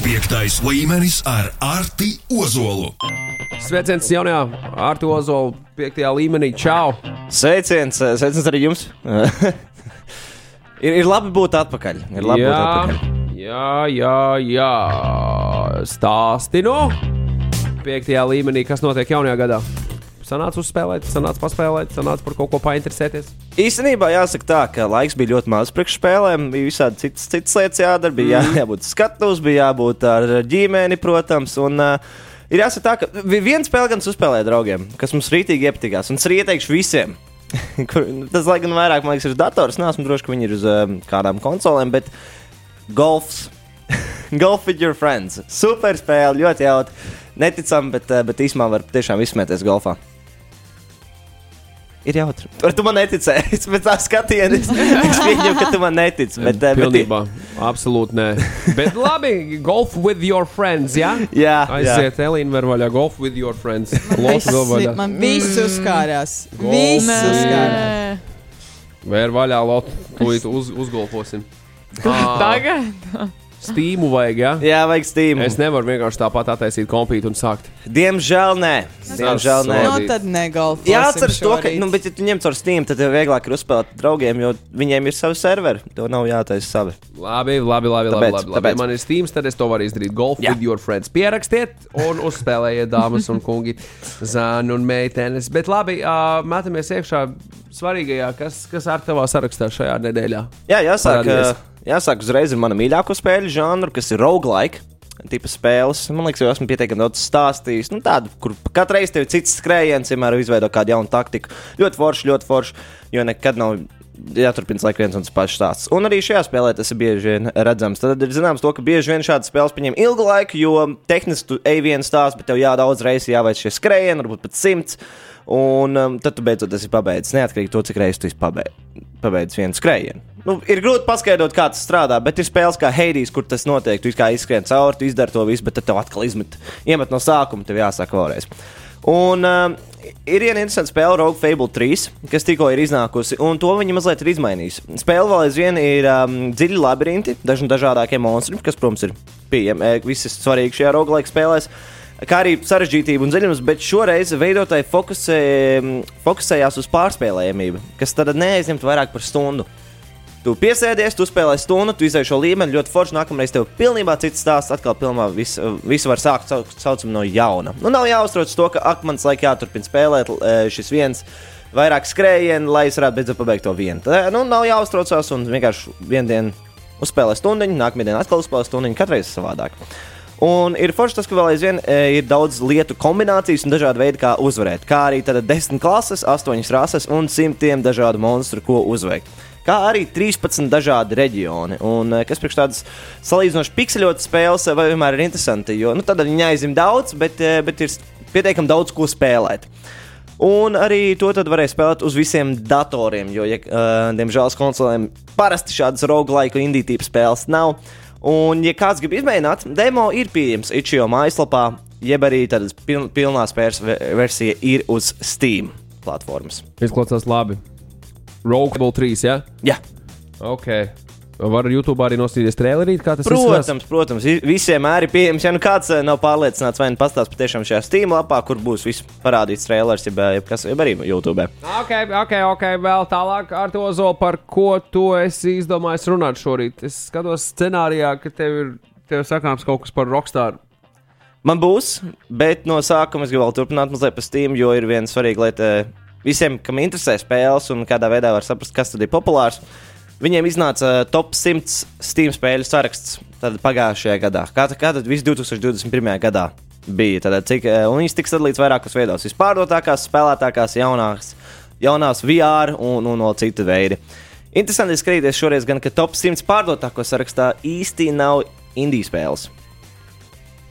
Piektais līmenis ar Arti Ozolu. Sveiciens jaunajā Artu Ozolu piektajā līmenī. Čau! Sveiciens, eh, sveiciens arī jums. ir, ir labi būt atpakaļ. Ir labi būt atpakaļ. jā, jā, jā. Stāsti no piektajā līmenī, kas notiek jaunajā gadā. Sanāca uzspēlēt, sanāca paspēlēt, sanāca par kaut ko painteresēties. Īstenībā jāsaka tā, ka laiks bija ļoti maz priekšspēlēm, bija visādi citas, citas lietas jādara, bija jā, jābūt skatus, bija jābūt ar ģimeni, protams. Un, uh, ir jāsaka tā, ka vi- viena spēle gan uzspēlēja draugiem, kas mums rītīgi iepatikās, un es arī ieteikšu visiem. Kur- Tas, lai gan vairāk, man liekas, ir dators, nesmu drošs, ka viņi ir uz um, kādām konsolēm, bet golfs. Golf with your friends. Super spēle, ļoti jautra. Neticami, bet, bet īstenībā var tiešām izsmēties golfā. Ir jautri. Ar tu man neticēji. Pēc tā skatiena es, es pieņemu, ka tu man netici. Bet, eh, bet, Pilnībā, absolūti nē. Bet labi, golf with your friends, jā? jā, jā. Aiziet, Elīna, var vaļā, golf with your friends. Lotu vēl Visi, vaļā. man viss uzkārās. Golf. Viss uzkārās. Vēr vaļā, Lotu, tūlīt uz, uzgolfosim. Tagad? Stīmu vajag, jā? jā, vajag stīmu. Es nevaru vienkārši tāpat attaisīt kompītu un sākt. Diemžēl nē. Diemžēl nē. Nu, tad negolfosim Jāatcerās to, ka, nu, bet, ja tu ņem caur Steam, tad tev vieglāk ir uzspēlēt draugiem, jo viņiem ir savi serveri. Tev nav jātaisa savi. Labi, labi, labi. labi, Tāpēc- labi, labi. tāpēc. Ja man ir Steam, tad es to varu izdarīt. Golf Jā. with your friends. Pierakstiet un uzspēlējiet, dāmas un kungi, zāni un meitenes. Bet labi, uh, metamies iekšā svarīgajā, kas, kas ar tavā sarakstā šajā nedēļā. Jā, jāsāk, Parādies. jāsāk uzreiz ar manu mīļāko spēļu žanru, kas ir roguelike. Tipa spēles. Man liekas, jau esmu pietiekami daudz stāstījis. Nu, tādu, kur katru reizi tev cits skrējiens, vienmēr izveido kādu jaunu taktiku. Ļoti forši, ļoti forši, jo nekad nav jāturpina laika viens un tas pats stāsts. Un arī šajā spēlē tas ir bieži vien redzams. Tad ir zināms, to, ka bieži vien šādas spēles paņem ilgu laiku, jo tehniski tu ej vienu stāstu, bet tev jādaudz reizes jāveic šie skrējieni, varbūt pat simts. Un um, tad tu beidzot esi pabeidzis. Neatkarīgi no tā, cik reizes tu pabeidz, pabeidz vienu skrējienu. Nu, ir grūti paskaidrot, kā tas strādā, bet ir spēles kā Heidijs, kur tas notiek. Tu izskrien cauri, izdari to visu, bet tad tev atkal izmet, iemet no sākuma, tev jāsāk vēlreiz. Un um, ir viena interesanta spēle, Rogue Fable 3, kas tikko ir iznākusi, un to viņi mazliet ir izmainījusi. Spēle vēl aizvien ir um, dziļi labirinti, daži no dažādākiem monstriem, kas, protams, ir pieejami. e, ir svarīgi šajā roguelike spēlēs. Kā arī sarežģītība un dziļums, bet šoreiz veidotāji fokusē, fokusējās uz pārspēlējamību, kas tad neaizņemtu vairāk par stundu. Tu piesēdies, tu spēlē stundu, tu izdevi šo līmeni, ļoti forši. Nākamreiz tev ir pilnībā cits stāsts, atkal pilnībā viss, visu var sākt sau- saucam no jauna. Nu, nav jāuztrauc to, ka ak, man laika jāturpina spēlēt e, šis viens. Vairāk skrējienu, lai es varētu beidzot pabeigt to vienu. Tā, nu, nav jāuztraucās un vienkārši vienu dienu uzspēlē stundu, nākamā dienā atkal uzspēlē stundu, katru reizi savādāk. Un ir forši tas, ka vēl aizvien e, ir daudz lietu kombinācijas un dažādi veidi, kā uzvarēt. Kā arī tad desmit klases, astoņas rases un simtiem dažādu monstru, ko uzveikt. Kā arī 13 dažādi reģioni. Un, e, kas priekš tādas salīdzinoši pikseļotas spēles e, vai vienmēr ir interesanti, jo nu, tad viņi aizim daudz, bet, e, bet ir pietiekami daudz ko spēlēt. Un arī to varēja spēlēt uz visiem datoriem, jo, ja, uh, diemžēl, konsolēm parasti šādas roguelike indiju tipu spēles nav. Un, ja kāds grib izmēģināt, demo ir pieejams Itčio mājaslapā, jeb arī tādas piln, pilnā spēles ve- versija ir uz Steam platformas. Izklausās labi. Rogue Ball 3, jā? Jā, Ok. Var YouTube arī nostīties trailerī, kā tas izskatās? protams, protams, vi- visiem ir pieejams. Ja nu kāds eh, nav pārliecināts, vai nu pastāstīs patiešām šajā Steam lapā, kur būs viss parādīts trailers, jeb, eh, jeb, kas, jeb arī YouTube. Ok, ok, ok, vēl tālāk ar to zolu, par ko tu esi izdomājis runāt šorīt. Es skatos scenārijā, ka tev ir, tev ir sakāms kaut kas par Rockstar. Man būs, bet no sākuma es gribu vēl turpināt mazliet par Steam, jo ir viena svarīga lieta visiem, kam interesē spēles un kādā veidā var saprast, kas tad ir populārs. Viņiem iznāca eh, top 100 Steam spēļu saraksts pagājušajā gadā. Kā, kā tad viss 2021. gadā bija? Tad, cik, eh, un viņas tika sadalīts vairākos veidos. Vispārdotākās, spēlētākās, jaunākās, jaunās VR un, un vēl citu veidu. Interesanti skatīties šoreiz, gan, ka top 100 pārdotāko sarakstā īsti nav indijas spēles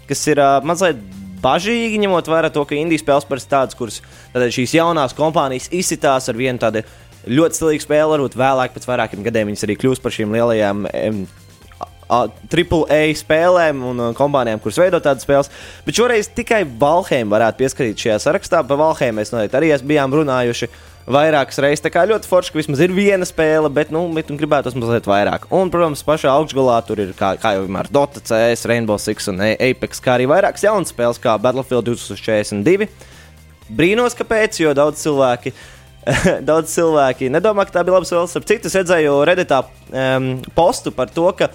kas ir uh, mazliet bažīgi, ņemot vērā to, ka indijas spēles parasti tādas, kuras šīs jaunās kompānijas izsitās ar vienu tādu ļoti stilīgu spēli, varbūt vēlāk, pēc vairākiem gadiem viņas arī kļūst par šīm lielajām. Um, AAA spēlēm un uh, kompānijām, kuras veido tādas spēles. Bet šoreiz tikai Valheim varētu pieskarīt šajā sarakstā. Par Valheim mēs noteikti arī bijām runājuši. Vairākas reizes. Tā kā ļoti forši, ka vismaz ir viena spēle, bet, nu, bet gribētu mazliet vairāk. Un, protams, pašā augšgalā tur ir, kā, kā jau vienmēr, Dota, CS, Rainbow Six un A- Apex, kā arī vairākas jaunas spēles, kā Battlefield 2042. Brīnos, kāpēc, jo daudz cilvēki. Daudz cilvēki nedomā, ka tā bija laba spēle. Starp citu, redzēju Redditā um, postu par to, ka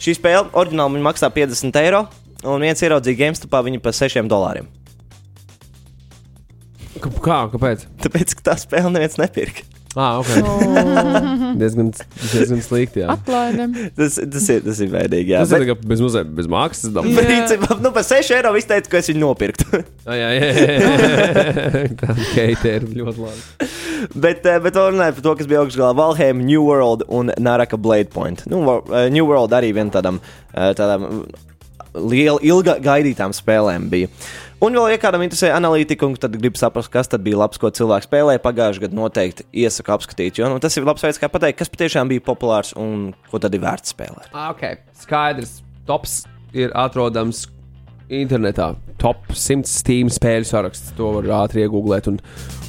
šī spēle oriģināli maksā 50 eiro, un viens ieraudzīja GameStopā viņu par 6 dolāriem. Kā? Kāpēc? Tāpēc, ka tā spēle neviens nepirka. Ah, ok. diezgan, diezgan slikti. Atlaidam. Tas, tas, ir, tas ir veidīgi. Jā, Tas ir tā kā bez, muze, bez maksas. dabas. Jā. Principā, nu, par 6 eiro es teicu, ka es viņu nopirktu. Ah, jā, jā, jā. Tā Keita ir ļoti labi. bet, eh, bet vēl runājot par to, kas bija augšgalā Valheim, New World un Naraka Blade Point. Nu, eh, New World arī viena tādam, eh, tādam liela, ilga gaidītām spēlēm bija. Un vēl, ja kādam interesē analītika, un tad grib saprast, kas tad bija labs, ko cilvēks spēlēja pagājušajā gadā, noteikti iesaku apskatīt. Jo nu, tas ir labs veids, kā pateikt, kas patiešām bija populārs un ko tad ir vērts spēlēt. Ah, ok. Skaidrs. Tops ir atrodams internetā. Top 100 Steam spēļu saraksts. To var ātri iegūglēt un,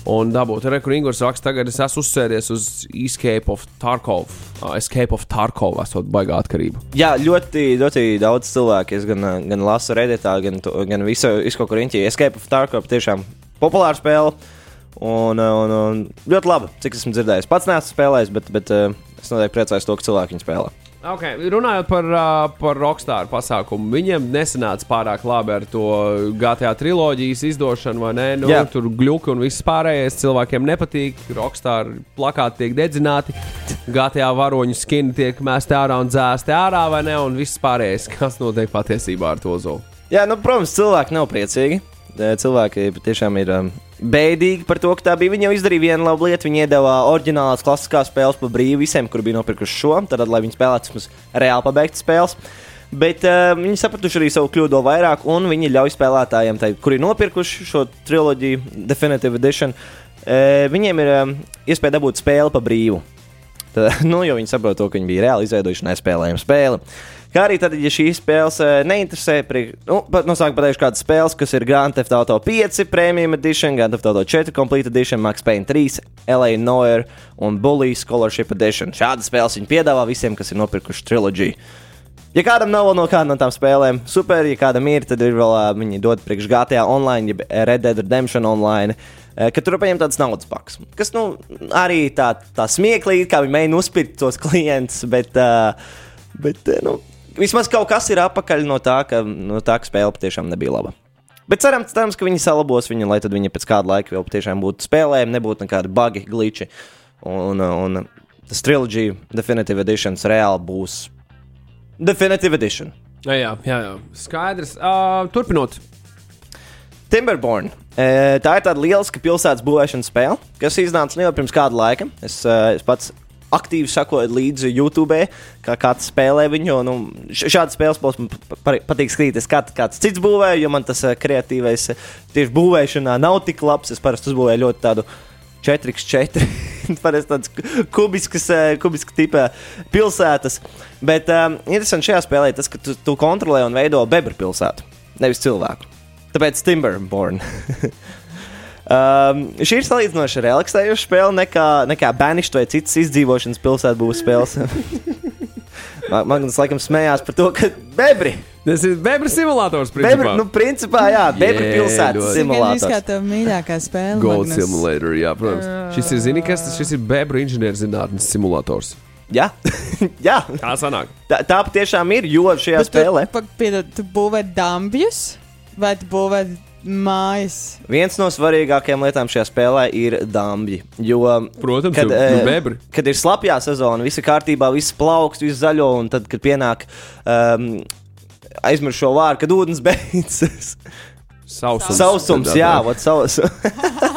un dabūt. Rekurīgos raksts tagad es esmu uzsēdies uz Escape of Tarkov. Uh, Escape of Tarkov esot baigā atkarība. Jā, ļoti, ļoti daudz cilvēku. Es gan, gan lasu Redditā, gan, gan visu, kur riņķī. Escape of Tarkov tiešām populāra spēle. Un, un, un ļoti labi, cik esmu dzirdējis. Pats neesmu spēlējis, bet, bet es noteikti priecājos to, ka cilvēki viņu spēlē. Okay. Runājot par, uh, par Rockstar pasākumu, viņiem nesanāca pārāk labi ar to GTA triloģijas izdošanu, vai ne? Nu, Jā. tur gluži un viss pārējais cilvēkiem nepatīk. Rockstar plakāti tiek dedzināti, GTA varoņu skini tiek mēsti ārā un dzēsti ārā, vai ne? Un viss pārējais, kas notiek patiesībā ar to zolu. Jā, nu, protams, cilvēki nav priecīgi. Cilvēki tiešām ir um, bēdīgi par to, ka tā bija. Viņi jau izdarīja vienu labu lietu. Viņi iedeva oriģinālās klasiskās spēles par brīvu visiem, kur bija nopirkuši šo. Tad, lai viņi spēlētu vismaz reāli pabeigtas spēles. Bet uh, viņi sapratuši arī savu kļūdu vairāk, un viņi ļauj spēlētājiem, tai, kuri ir nopirkuši šo triloģiju, Definitive Edition, uh, viņiem ir um, iespēja dabūt spēli pa brīvu. Tad, nu, jo viņi saprot, to, ka viņi bija reāli izveidojuši nespēlējumu spēli. Kā arī tad, ja šīs spēles eh, neinteresē, priek, nu, pat no sākuma pateikšu, kādas spēles, kas ir Grand Theft Auto 5 Premium Edition, Grand Theft Auto 4 Complete Edition, Max Payne 3, LA Noir un Bully Scholarship Edition. Šādas spēles viņi piedāvā visiem, kas ir nopirkuši triloģiju. Ja kādam nav no kāda no tām spēlēm, super, ja kādam ir, tad ir vēl ā, viņi dod priekš GTA online, jeb Red Dead Redemption online. ā, Ka tur var paņemt tādas naudas pakas. Kas nu, arī tā, tā smieklīgi, kā viņi mēģina uzspirkt tos klientus, bet, uh, bet nu, vismaz kaut kas ir apakaļ no tā, ka, no tā, ka spēle patiešām nebija laba. Bet cerams, cerams, ka viņi salabos viņu, lai tad viņi pēc kāda laika vēl patiešām būtu spēlējami, nebūtu nekādi bugi, glitči. Un, un tas triloģija Definitive Editions reāli būs Definitive Edition. Jā, jā, jā, skaidrs. Uh, turpinot. Timberborn. Tā ir tāda liela pilsētas būvēšanas spēle, kas iznāca jau pirms kāda laika. Es, es pats aktīvi sakoju līdzi YouTube, kā kāds spēlē viņu. Nu, š- šādas spēles man pa- pa- patīk skatīties, kā kāds cits būvē, jo man tas e, kreatīvais e, tieši būvēšanā nav tik labs. Es parasti uzbūvēju ļoti tādu 4x4. Parasti tādas kubiskas, eh, kubiskas tipa pilsētas. Bet um, interesanti šajā spēlē tas, ka tu, tu kontrolē un veido bebru pilsētu, nevis cilvēku. Tāpēc Timberborn. um, šī ir salīdzinoši relaksējoša spēle nekā, nekā Banished vai citas izdzīvošanas pilsētbūves spēles. Magnus laikam smējās par to, ka bebri. Tas ir bebra simulators. bebri principā. nu, principā, jā, bebri Jē, pilsētas ļoti. Tas ir simulators. tā mīļākā spēle. Gold Magnus. simulator, jā, protams. Šis ir, zini, kas tas šis ir bebra inženierzinātnes simulators. Jā, jā. Tā sanāk. Tā, tā patiešām ir, jo šajā Bet spēlē. Tu, pa- piedod, tu būvē dambjus vai tu būvē mājas? Viens no svarīgākajām lietām šajā spēlē ir dambji. Jo, Protams, kad, jo, eh, nu, bebri. kad ir slapjā sezona, viss ir kārtībā, viss plaukst, viss zaļo, un tad, kad pienāk um, aizmirst šo vārdu, kad ūdens beidzas. Sausums. Sausums, jā, vat saus.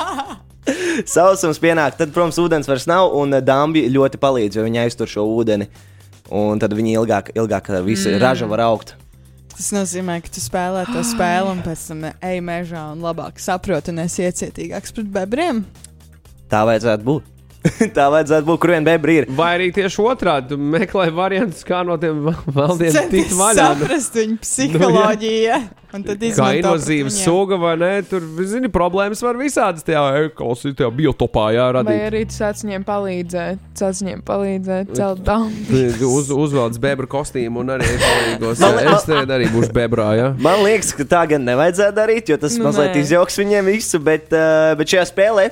Sausums pienāk, tad, protams, ūdens vairs nav, un eh, dambi ļoti palīdz, jo viņi aiztur šo ūdeni. Un tad viņi ilgāk, ilgāk visi mm. raža var augt. Tas nozīmē, ka tu spēlē to spēli un pēc tam ej mežā un labāk saproti un esi iecietīgāks pret bebriem. Tā vajadzētu būt. Tā vajadzētu būt, kur vien bebri ir. Vai arī tieši otrādi, meklē variantus, kā no tiem valdiem tikt vaļā. saprast viņu psiholoģiju. Un tad Kā invazīva suga vai nē, tur, zini, problēmas var visādas tajā ekoloģijā, tajā biotopā Vai jārada. arī tu sāc viņiem palīdzēt, sāc viņiem palīdzēt, celt dāmas. Uz, uzvelc bebra kostīmu un arī palīgos. Man Es te arī būšu bebrā, jā. Man liekas, ka tā gan nevajadzētu darīt, jo tas Nu, nu, mazliet izjauks viņiem visu, bet, uh, bet šajā spēlē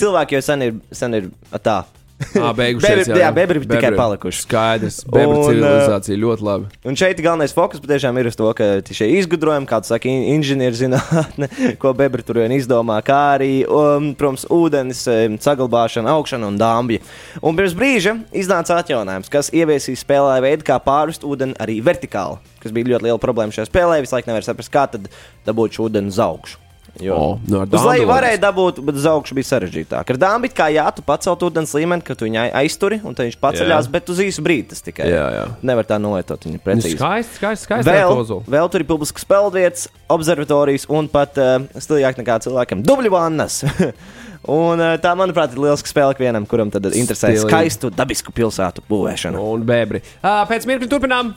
cilvēki jau sen ir, sen ir tā. Ā, beigušies. Bebri- jā, bebri ir tikai palikuši. Skaidrs. Bebra Un, civilizācija ļoti labi. Un šeit galvenais fokus patiešām ir uz to, ka šie izgudrojumi, kā tu saki, in- inženierzinātne, ko bebri tur vien izdomā, kā arī, um, protams, ūdens um, saglabāšana, augšana un dāmbja. Un pirms brīža iznāca atjauninājums, kas ieviesīs spēlē veidu, kā pārvest ūdeni arī vertikāli, kas bija ļoti liela problēma šajā spēlē. Visu laiku nevar saprast, kā tad dabūt šo ūdeni uz augšu. Jo, O, nu ar Uz leju varēja dabūt, bet uz augšu bija sarežģītāk. Ar dāmbu kā jā, tu pacelt ūdens līmeni, ka tu viņu ai- aizturi un viņš paceļās, Jā. bet uz īsu brīdi tas tikai. Jā, jā. Nevar tā nolietot viņu Nu, precīzi. Skaisti, skaisti, skaisti. Vēl, Vēl, tur ir publiskas peldvietas, observatorijas un pat uh, stilīgāk nekā cilvēkam - dubļu vannas. un, uh, tā, manuprāt, ir lieliska spēle ikvienam, kuram tad interesē Stilīgi. skaistu dabisku pilsētu būvēšanu. un bebri. Ā, Pēc mirkļa turpinām.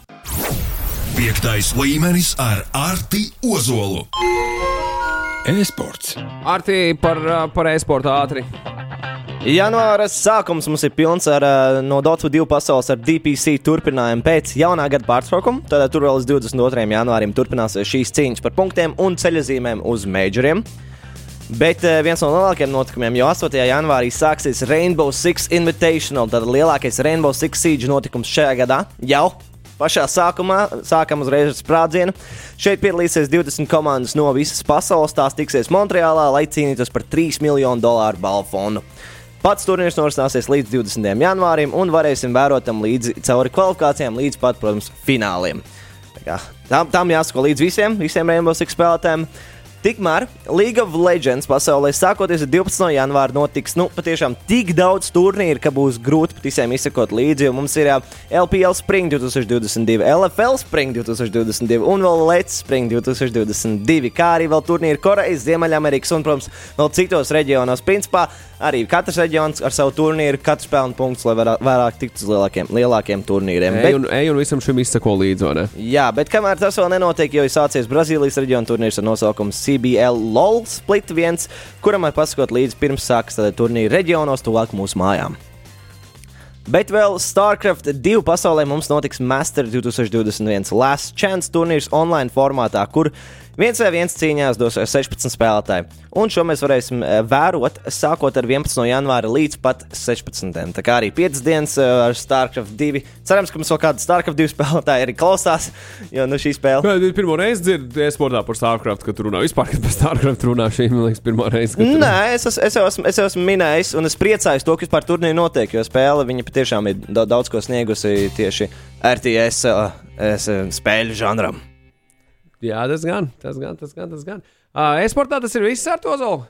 Piektais līmenis ar Arti Ozolu. E-sports. Arti par, par e-sportu ātri. Janvāra sākums mums ir pilns ar uh, no Dota 2 pasaules ar DPC turpinājumu pēc jaunā gada pārtraukuma. Tad tur vēl līdz 22. janvārim turpināsies šīs cīņas par punktiem un ceļojumus uz majoriem. Bet uh, viens no lielākajiem notikumiem jau 8. janvārī sāksies Rainbow Six Invitational. Tad lielākais Rainbow Six Siege notikums šajā gadā jau. Pašā sākumā sākam uzreiz ar sprādzienu. Šeit piedalīsies 20 komandas no visas pasaules. Tās tiksies Montreālā, lai cīnītos par 3 miljonu dolāru balvu fondu. Pats turnīrs norisināsies līdz 20. janvārim, un varēsim vērot tam līdzi cauri kvalifikācijām, līdz pat, protams, fināliem. Tā kā Tam, tam jāsako līdz visiem, visiem Rainbow Six spēlētājiem. Tikmēr League of Legends pasaulē sākoties ar 12. janvāru notiks nu, patiešām tik daudz turnīru, ka būs grūti pat visiem izsekot līdzi. Mums ir jā, LPL Spring 2022, LFL Spring 2022 un vēl Let's Spring 2022, kā arī vēl turnīri Korejas, Ziemeļamerikas un, protams, vēl citos reģionos. Principā arī katrs reģions ar savu turnīru, katrs pelna punktus, lai varā, vairāk tiktu uz lielākiem, lielākiem turnīriem. Ej un, ej un visam šim izsako līdzi. Jā, bet kamēr tas vēl nenotiek, jau ir sācies Brazīlijas reģiona turnīrs ar nosaukumu CBL LOL Split 1, kuram var pasakot līdzi pirms sākas turnīra reģionos, tuvāk mūsu mājām. Bet vēl StarCraft 2 pasaulē mums notiks Master 2021 Last Chance turnīrs online formātā, kur viens vai viens cīņās dos 16 spēlētāji. Un šo mēs varēsim eh, vērot sākot ar 11. janvāra līdz pat 16. Tā kā arī 5 dienas eh, ar StarCraft 2. Cerams, ka mums vēl kāda StarCraft 2 spēlētāja arī klausās, jo nu, šī spēle. Pirmo reizi dzirdi e-sportā par StarCraft, kad runā. Vispār, kad par StarCraft runā, šī man liekas, pirmā reize. Nē, es, es, es, jau esmu, es jau esmu minējis, un es priecājos to, ka vispār turnīri notiek, jo spēle viņa patiešām ir da- daudz ko sniegusi tieši RTS es, uh, spēļu žanram. Jā, tas gan, tas gan, tas gan. Tas gan. Uh, e-sportā tas ir viss ar to zolu.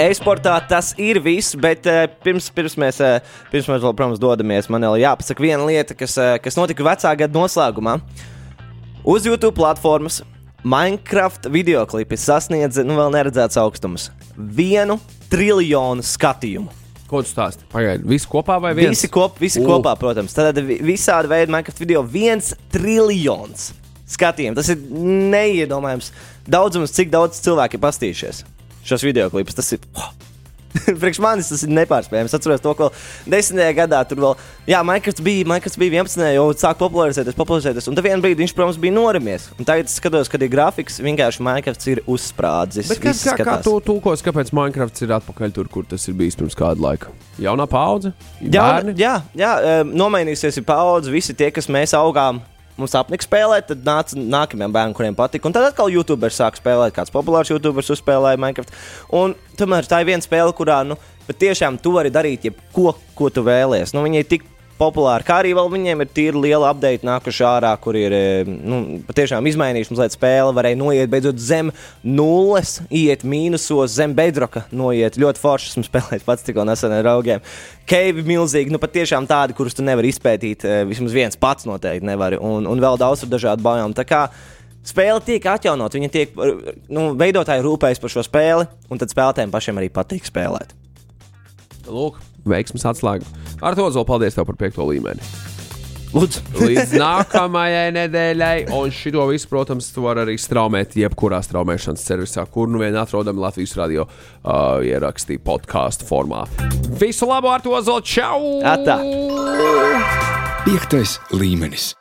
E-sportā tas ir viss, bet uh, pirms, pirms, mēs, uh, pirms mēs vēl, protams, dodamies, man vēl jāpasaka viena lieta, kas, uh, kas notika vecā gada noslēgumā. Uz YouTube platformas Minecraft video klipi sasniedza nu, vēl neredzēts augstums - vienu triljonu skatījumu. Ko tu stāsti? Pagaidi, visi kopā vai viens? Visi, kop, visi U. kopā, protams. Tad vi- visādi veidi Minecraft video viens triljons skatījumu. Tas ir neiedomājams. Daudzums, cik daudz cilvēki ir pastījušies šos video klipus. Tas ir. Priekš manis tas ir nepārspējams. Es atceros to, ko desmitajā gadā tur vēl. Jā, Minecraft bija, Minecraft bija 11. jau sāk popularizēties, popularizēties. Un tad vienā brīdī viņš, protams, bija norimies. Un tagad es skatos, kad ir grafiks, vienkārši Minecraft ir uzsprādzis. Bet Viss kā, kā tu tulkos, kāpēc Minecraft ir atpakaļ tur, kur tas ir bijis pirms kāda laika? Jaunā paudze? Jā, jā, jā um, nomainīsies paudze. Visi tie, kas mēs augām, mums apnika spēlēt, tad nāca nākamajiem bērniem, kuriem patika. Un tad atkal YouTubers sāk spēlēt, kāds populārs YouTubers uzspēlēja Minecraft. Un tomēr tā ir viena spēle, kurā nu, patiešām tu vari darīt jebko, ko tu vēlies. Nu, viņi ir tik populāri, kā arī viņiem ir tīri liela update nākuši ārā, kur ir e, nu, patiešām izmainījuši mazliet spēli. Varēja noiet beidzot zem nulles, iet mīnusos, zem bedroka, noiet ļoti forši. Esmu spēlējis pats tikko nesen ar draugiem. Keivi milzīgi, nu patiešām tādi, kurus tu nevari izpētīt. e, Vismaz viens pats noteikti nevari. Un, un vēl daudz ar dažādu bājām. Spēle tiek atjaunot, viņa tiek, nu, veidotāji rūpējas par šo spēli, un tad spēlētājiem pašiem arī patīk spēlēt. Lūk, veiksmas atslēgu. Ar to zolu paldies tev par piekto līmeni. Lūdzu, Līdz nākamajai nedēļai, un šito visu, protams, tu vari arī straumēt jebkurā straumēšanas servisā, kur nu vien atrodam Latvijas radio uh, ierakstī podkāstu formā. Visu labu ar to zolu! Čau! Atā. Piektais līmenis.